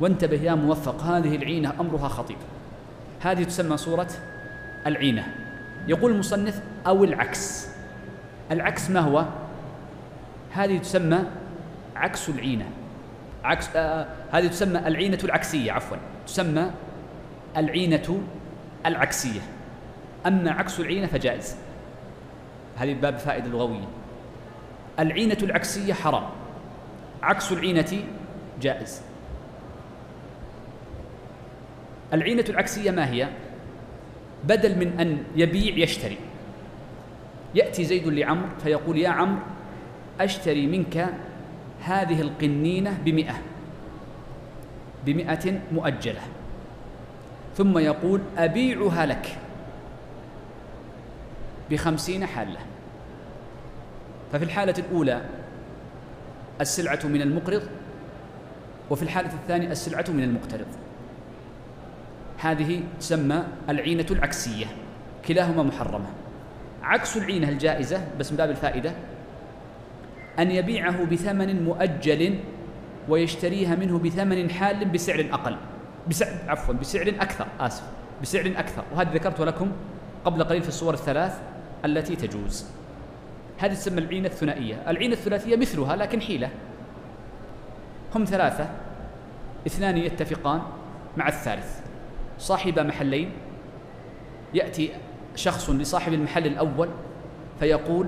Speaker 1: وانتبه يا موفق هذه العينة أمرها خطير. هذه تسمى صورة العينة. يقول المصنف أو العكس. العكس ما هو؟ هذه تسمى عكس العينة. عكس آه هذه تسمى العينة العكسية عفوا. تسمى العينة العكسية. أما عكس العينة فجائز. هذه باب فائدة لغوية. العينة العكسية حرام. عكس العينة جائز. العينة العكسية ما هي؟ بدل من أن يبيع يشتري. يأتي زيد لعمر فيقول يا عمرو أشتري منك هذه القنينة بمئة. بمئة مؤجلة. ثم يقول أبيعها لك. بخمسين حالة. ففي الحالة الأولى السلعة من المقرض وفي الحالة الثانية السلعة من المقترض. هذه تسمى العينة العكسية كلاهما محرمة. عكس العينة الجائزة بس من باب الفائدة أن يبيعه بثمن مؤجل ويشتريها منه بثمن حال بسعر أقل. بسعر عفوا بسعر أكثر آسف بسعر أكثر. وهذا ذكرته لكم قبل قليل في الصور الثلاث التي تجوز. هذه تسمى العينة الثنائية. العينة الثلاثية مثلها لكن حيلة. هم ثلاثة. اثنان يتفقان مع الثالث. صاحب محلين يأتي شخص لصاحب المحل الأول فيقول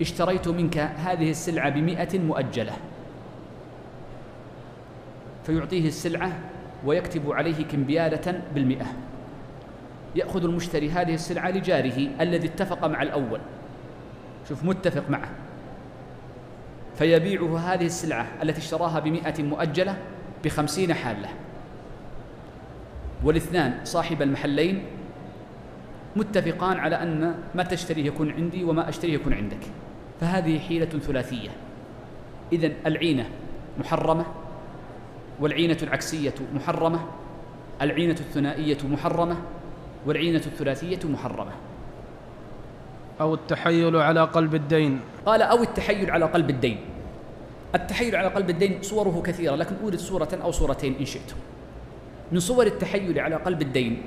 Speaker 1: اشتريت منك هذه السلعة بمئة مؤجلة. فيعطيه السلعة ويكتب عليه كمبيالة بالمئة. يأخذ المشتري هذه السلعة لجاره الذي اتفق مع الأول. شوف متفق معه. فيبيعه هذه السلعة التي اشتراها بمئة مؤجلة بخمسين حالة. والاثنان صاحب المحلين متفقان على أن ما تشتريه يكون عندي وما أشتريه يكون عندك. فهذه حيلة ثلاثية. إذن العينة محرمة والعينة العكسية محرمة العينة الثنائية محرمة والعينة الثلاثية محرمة.
Speaker 2: أو التحيل على قلب الدين.
Speaker 1: قال أو التحيل على قلب الدين. التحيل على قلب الدين صوره كثيرة لكن أورد صورة أو صورتين إن شئتم. من صور التحيل على قلب الدين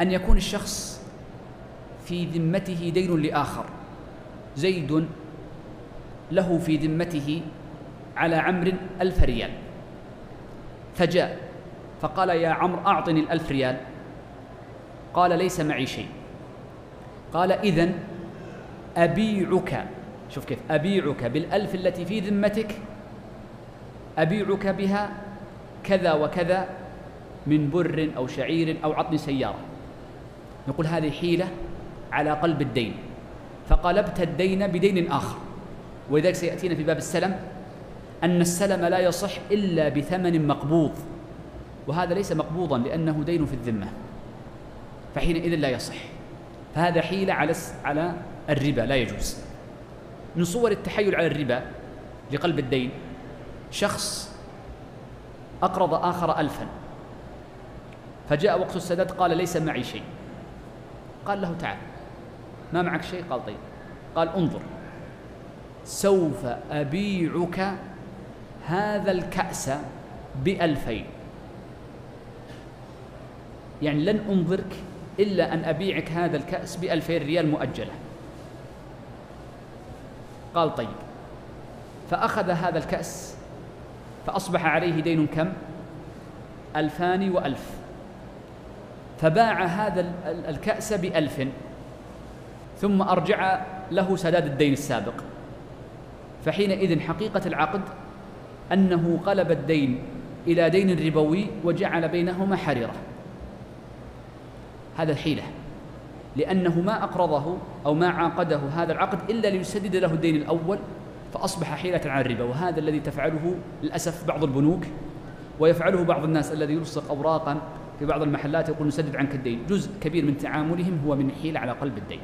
Speaker 1: أن يكون الشخص في ذمته دين لآخر. زيد له في ذمته على عمرو ألف ريال. فجاء فقال يا عمرو أعطني الألف ريال. قال ليس معي شيء. قال إذن أبيعك. شوف كيف أبيعك بالألف التي في ذمتك أبيعك بها كذا وكذا من بر أو شعير أو عطني سيارة. نقول هذه حيلة على قلب الدين. فقلبت الدين بدين آخر. ولذلك سيأتينا في باب السلم. أن السلم لا يصح إلا بثمن مقبوض. وهذا ليس مقبوضا لأنه دين في الذمة. فحينئذ لا يصح. فهذا حيلة على على الربا لا يجوز. من صور التحيل على الربا لقلب الدين شخص أقرض آخر ألفا فجاء وقت السداد قال ليس معي شيء. قال له تعال. ما معك شيء؟ قال طيب. قال انظر سوف أبيعك هذا الكأس بألفين. يعني لن أنظرك إلا أن أبيعك هذا الكأس بألفين ريال مؤجلة. قال طيب فأخذ هذا الكأس فأصبح عليه دين كم؟ ألفان وألف. فباع هذا الكأس بألف ثم أرجع له سداد الدين السابق. فحينئذ حقيقة العقد أنه قلب الدين إلى دين ربوي وجعل بينهما حريرة هذا الحيلة. لأنه ما أقرضه أو ما عاقده هذا العقد إلا ليسدد له الدين الأول فأصبح حيلة على الربا. وهذا الذي تفعله للأسف بعض البنوك ويفعله بعض الناس الذي يلصق أوراقا في بعض المحلات يقول نسدد عنك الدين. جزء كبير من تعاملهم هو من حيلة على قلب الدين.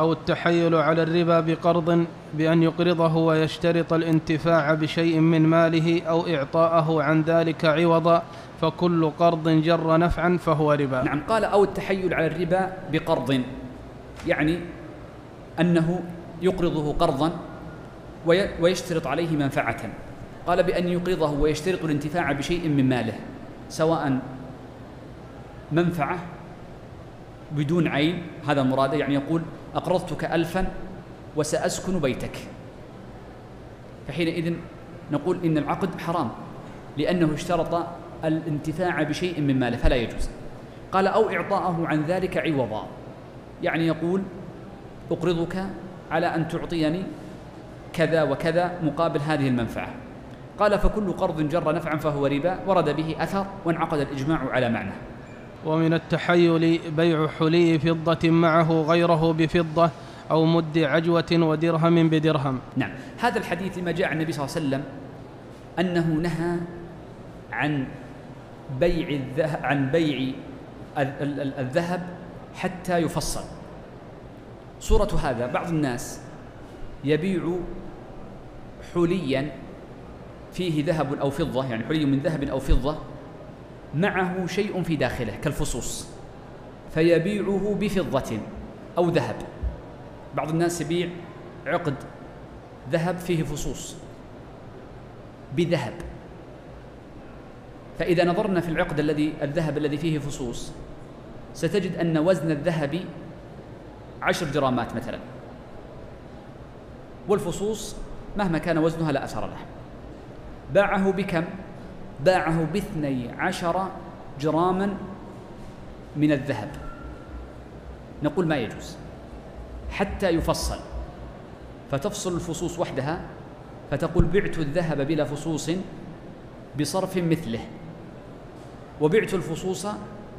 Speaker 2: أو التحيل على الربا بقرض بأن يقرضه ويشترط الانتفاع بشيء من ماله أو إعطاءه عن ذلك عوضا فكل قرض جر نفعا فهو ربا.
Speaker 1: نعم. قال أو التحيل على الربا بقرض. يعني أنه يقرضه قرضا ويشترط عليه منفعة. قال بأن يقرضه ويشترط الانتفاع بشيء من ماله سواء منفعة بدون عين هذا المراد يعني يقول أقرضتك ألفا وسأسكن بيتك. فحينئذ نقول إن العقد حرام لأنه اشترط الانتفاع بشيء من ماله فلا يجوز. قال أو إعطاءه عن ذلك عوضا. يعني يقول أقرضك على أن تعطيني كذا وكذا مقابل هذه المنفعة. قال فكل قرض جر نفعا فهو ربا ورد به أثر وانعقد الإجماع على معنى.
Speaker 2: ومن التحيل بيع حلي فضة معه غيره بفضة أو مد عجوة ودرهم بدرهم.
Speaker 1: نعم. هذا الحديث لما جاء عن النبي صلى الله عليه وسلم أنه نهى عن بيع الذهب عن بيع الذهب حتى يفصل. صورة هذا بعض الناس يبيع حليا فيه ذهب أو فضة يعني حلي من ذهب أو فضة معه شيء في داخله كالفصوص فيبيعه بفضة أو ذهب. بعض الناس يبيع عقد ذهب فيه فصوص بذهب. فإذا نظرنا في العقد الذي الذهب الذي فيه فصوص ستجد أن وزن الذهب عشر جرامات مثلا. والفصوص مهما كان وزنها لا أثر له. باعه بكم؟ باعه باثني عشر جراما من الذهب. نقول ما يجوز. حتى يفصل. فتفصل الفصوص وحدها فتقول بعت الذهب بلا فصوص بصرف مثله. وبعت الفصوص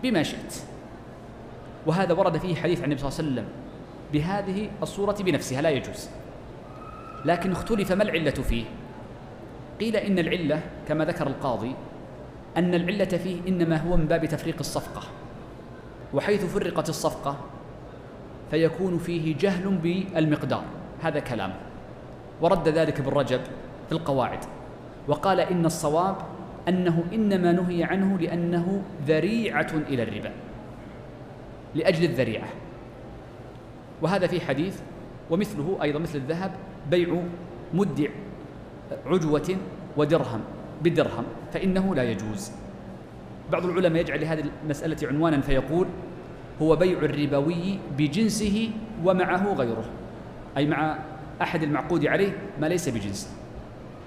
Speaker 1: بما شئت. وهذا ورد فيه حديث عن النبي صلى الله عليه وسلم بهذه الصورة بنفسها لا يجوز. لكن اختلف ما العلة فيه. قيل إن العلة كما ذكر القاضي أن العلة فيه إنما هو من باب تفريق الصفقة وحيث فرقت الصفقة فيكون فيه جهل بالمقدار هذا كلام ورد ذلك ابن رجب في القواعد وقال إن الصواب أنه إنما نهي عنه لأنه ذريعة إلى الربا لأجل الذريعة وهذا في حديث ومثله أيضا مثل الذهب بيع مد عجوة ودرهم بدرهم فإنه لا يجوز. بعض العلماء يجعل لهذه المسألة عنوانا فيقول هو بيع الربوي بجنسه ومعه غيره أي مع أحد المعقود عليه ما ليس بجنسه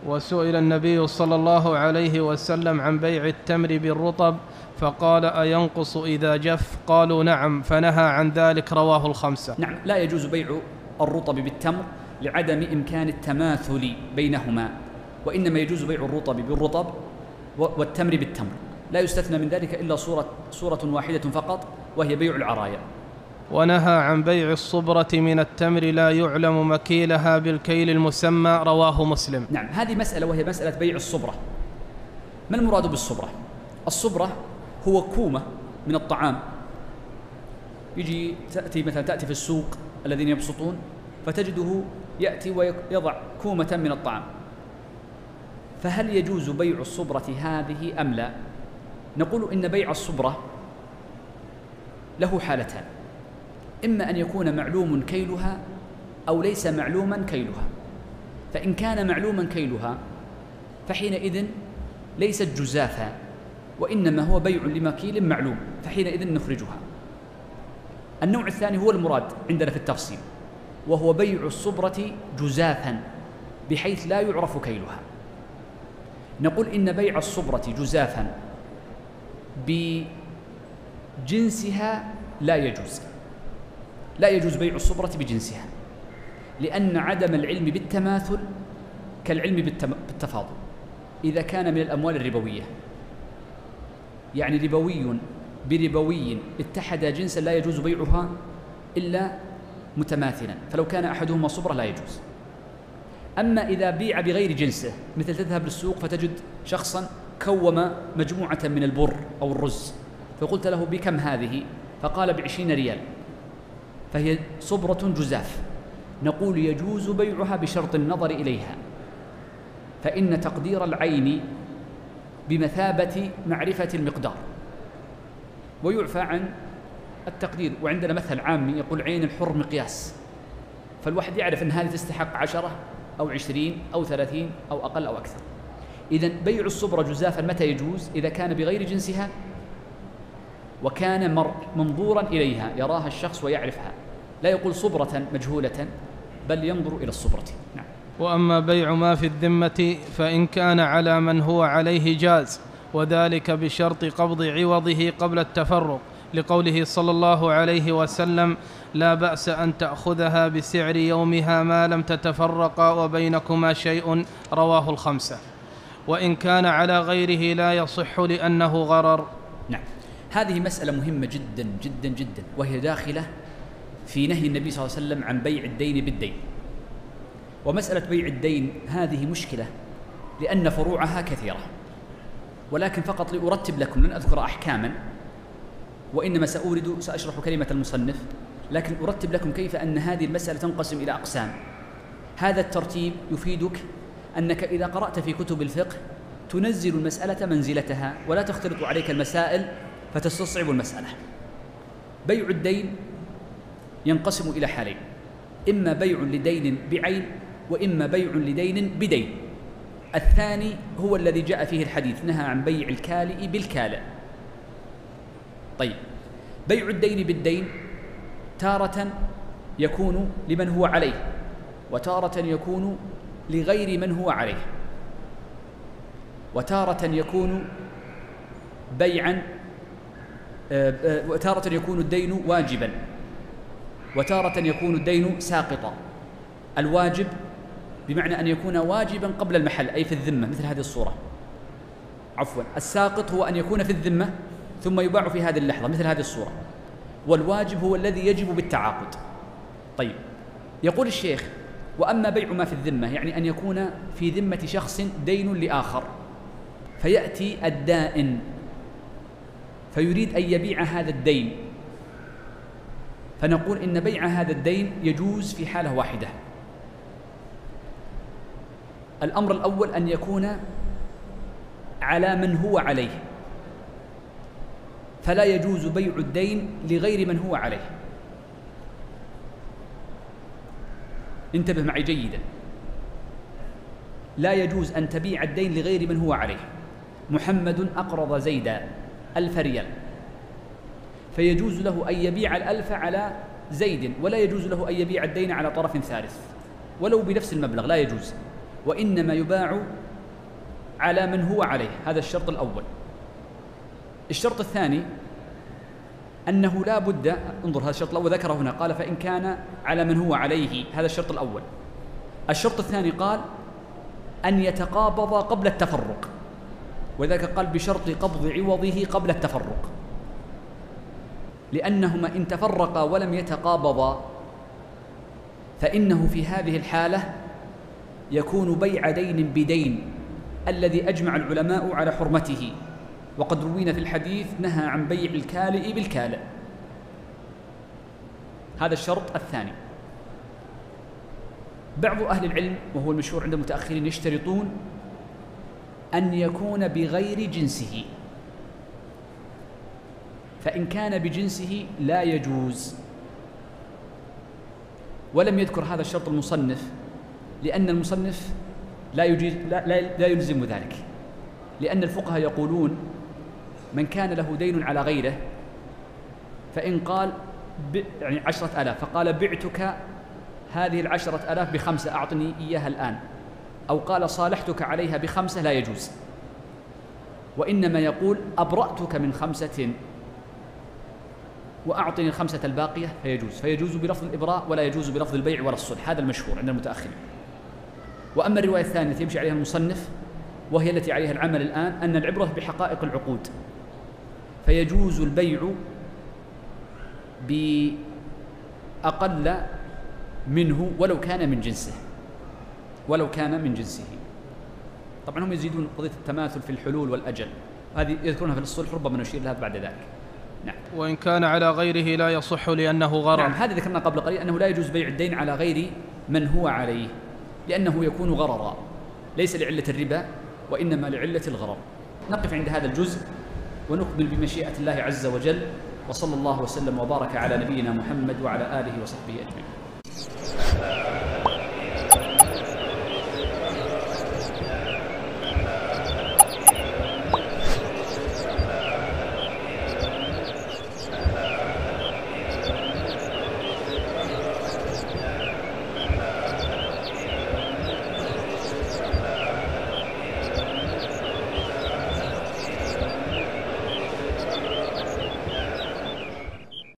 Speaker 2: وسئل النبي صلى الله عليه وسلم عن بيع التمر بالرطب فقال أينقص إذا جف؟ قالوا نعم فنهى عن ذلك رواه الخمسة.
Speaker 1: نعم لا يجوز بيع الرطب بالتمر لعدم إمكان التماثل بينهما وإنما يجوز بيع الرطب بالرطب والتمر بالتمر. لا يستثنى من ذلك إلا صورة, صورة واحدة فقط وهي بيع العرايا.
Speaker 2: ونهى عن بيع الصبرة من التمر لا يعلم مكيلها بالكيل المسمى رواه مسلم.
Speaker 1: نعم هذه مسألة وهي مسألة بيع الصبرة. ما المراد بالصبرة؟ الصبرة هو كومة من الطعام. يجي تأتي مثلا تأتي في السوق الذين يبسطون فتجده يأتي ويضع كومة من الطعام. فهل يجوز بيع الصبرة هذه أم لا؟ نقول إن بيع الصبرة له حالتان. إما أن يكون معلوم كيلها أو ليس معلوما كيلها. فإن كان معلوما كيلها فحينئذ ليست جزافا وإنما هو بيع لمكيل معلوم فحينئذ نخرجها. النوع الثاني هو المراد عندنا في التفصيل. وهو بيع الصبرة جزافا بحيث لا يعرف كيلها. نقول إن بيع الصبرة جزافا بجنسها لا يجوز. لا يجوز بيع الصبرة بجنسها لأن عدم العلم بالتماثل كالعلم بالتفاضل. إذا كان من الأموال الربوية. يعني ربوي بربوي اتحد جنسا لا يجوز بيعها إلا متماثلا فلو كان أحدهما صبرة لا يجوز. أما إذا بيع بغير جنسه مثل تذهب للسوق فتجد شخصا كوم مجموعة من البر أو الرز فقلت له بكم هذه؟ فقال بعشرين ريال. فهي صبرة جزاف. نقول يجوز بيعها بشرط النظر إليها. فإن تقدير العين بمثابة معرفة المقدار. ويعفى عن التقدير. وعندنا مثل عامي يقول عين الحر مقياس. فالواحد يعرف أن هذه تستحق عشرة أو عشرين أو ثلاثين أو أقل أو أكثر. إذا بيع الصبرة جزافا متى يجوز؟ إذا كان بغير جنسها وكان منظورا إليها يراها الشخص ويعرفها. لا يقول صبرة مجهولة بل ينظر إلى الصبرة. نعم.
Speaker 2: وأما بيع ما في الذمة فإن كان على من هو عليه جاز وذلك بشرط قبض عوضه قبل التفرق. لقوله صلى الله عليه وسلم لا بأس أن تأخذها بسعر يومها ما لم تتفرقا وبينكما شيء رواه الخمسة. وإن كان على غيره لا يصح لأنه غرر.
Speaker 1: نعم. هذه مسألة مهمة جدا جدا جدا وهي داخلة في نهي النبي صلى الله عليه وسلم عن بيع الدين بالدين. ومسألة بيع الدين هذه مشكلة لأن فروعها كثيرة. ولكن فقط لأرتب لكم لن أذكر أحكاما وإنما سأورد سأشرح كلمة المصنف لكن أرتب لكم كيف أن هذه المسألة تنقسم إلى أقسام. هذا الترتيب يفيدك أنك إذا قرأت في كتب الفقه تنزل المسألة منزلتها ولا تختلط عليك المسائل فتستصعب المسألة. بيع الدين ينقسم إلى حالين إما بيع لدين بعين وإما بيع لدين بدين. الثاني هو الذي جاء فيه الحديث نهى عن بيع الكالئ بالكالئ. طيب. بيع الدين بالدين تارة يكون لمن هو عليه وتارة يكون لغير من هو عليه. وتارة يكون بيعا آه، آه، وتارة يكون الدين واجبا. وتارة يكون الدين ساقطا. الواجب بمعنى أن يكون واجبا قبل المحل أي في الذمة مثل هذه الصورة. عفوا الساقط هو أن يكون في الذمة ثم يباع في هذه اللحظة مثل هذه الصورة. والواجب هو الذي يجب بالتعاقد. طيب يقول الشيخ وأما بيع ما في الذمة يعني أن يكون في ذمة شخص دين لآخر فيأتي الدائن فيريد أن يبيع هذا الدين. فنقول إن بيع هذا الدين يجوز في حالة واحدة. الأمر الأول أن يكون على من هو عليه. فلا يجوز بيع الدين لغير من هو عليه. انتبه معي جيدا. لا يجوز أن تبيع الدين لغير من هو عليه. محمد أقرض زيدا ألف ريال. فيجوز له أن يبيع الألف على زيد ولا يجوز له أن يبيع الدين على طرف ثالث. ولو بنفس المبلغ لا يجوز. وإنما يباع على من هو عليه. هذا الشرط الأول. الشرط الثاني أنه لا بد انظر هذا الشرط الأول ذكره هنا قال فإن كان على من هو عليه هذا الشرط الأول. الشرط الثاني قال أن يتقابض قبل التفرق وذلك قال بشرط قبض عوضه قبل التفرق. لأنهما إن تفرقا ولم يتقابضا فإنه في هذه الحالة يكون بيع دين بدين الذي أجمع العلماء على حرمته. وقد روينا في الحديث نهى عن بيع الكالئ بالكالئ. هذا الشرط الثاني. بعض أهل العلم وهو المشهور عند المتأخرين يشترطون أن يكون بغير جنسه. فإن كان بجنسه لا يجوز. ولم يذكر هذا الشرط المصنف لأن المصنف لا يجيز لا, لا, لا يلزم ذلك. لأن الفقهاء يقولون من كان له دين على غيره فإن قال ب يعني عشرة آلاف فقال بعتك هذه العشرة آلاف بخمسة أعطني إياها الآن. أو قال صالحتك عليها بخمسة لا يجوز. وإنما يقول أبرأتك من خمسة وأعطني الخمسة الباقية فيجوز. فيجوز بلفظ الإبراء ولا يجوز بلفظ البيع ولا الصلح. هذا المشهور عند المتأخرين. وأما الرواية الثانية التي يمشي عليها المصنف وهي التي عليها العمل الآن أن العبرة بحقائق العقود. فيجوز البيع بأقل منه ولو كان من جنسه. ولو كان من جنسه. طبعا هم يزيدون قضية التماثل في الحلول والأجل. هذه يذكرونها في الصلح ربما نشير لها بعد ذلك.
Speaker 2: نعم. وإن كان على غيره لا يصح لأنه غرر
Speaker 1: نعم هذا ذكرنا قبل قليل أنه لا يجوز بيع الدين على غير من هو عليه لأنه يكون غررا. ليس لعلة الربا وإنما لعلة الغرر نقف عند هذا الجزء. ونقبل بمشيئة الله عز وجل وصلى الله وسلم وبارك على نبينا محمد وعلى آله وصحبه أجمعين.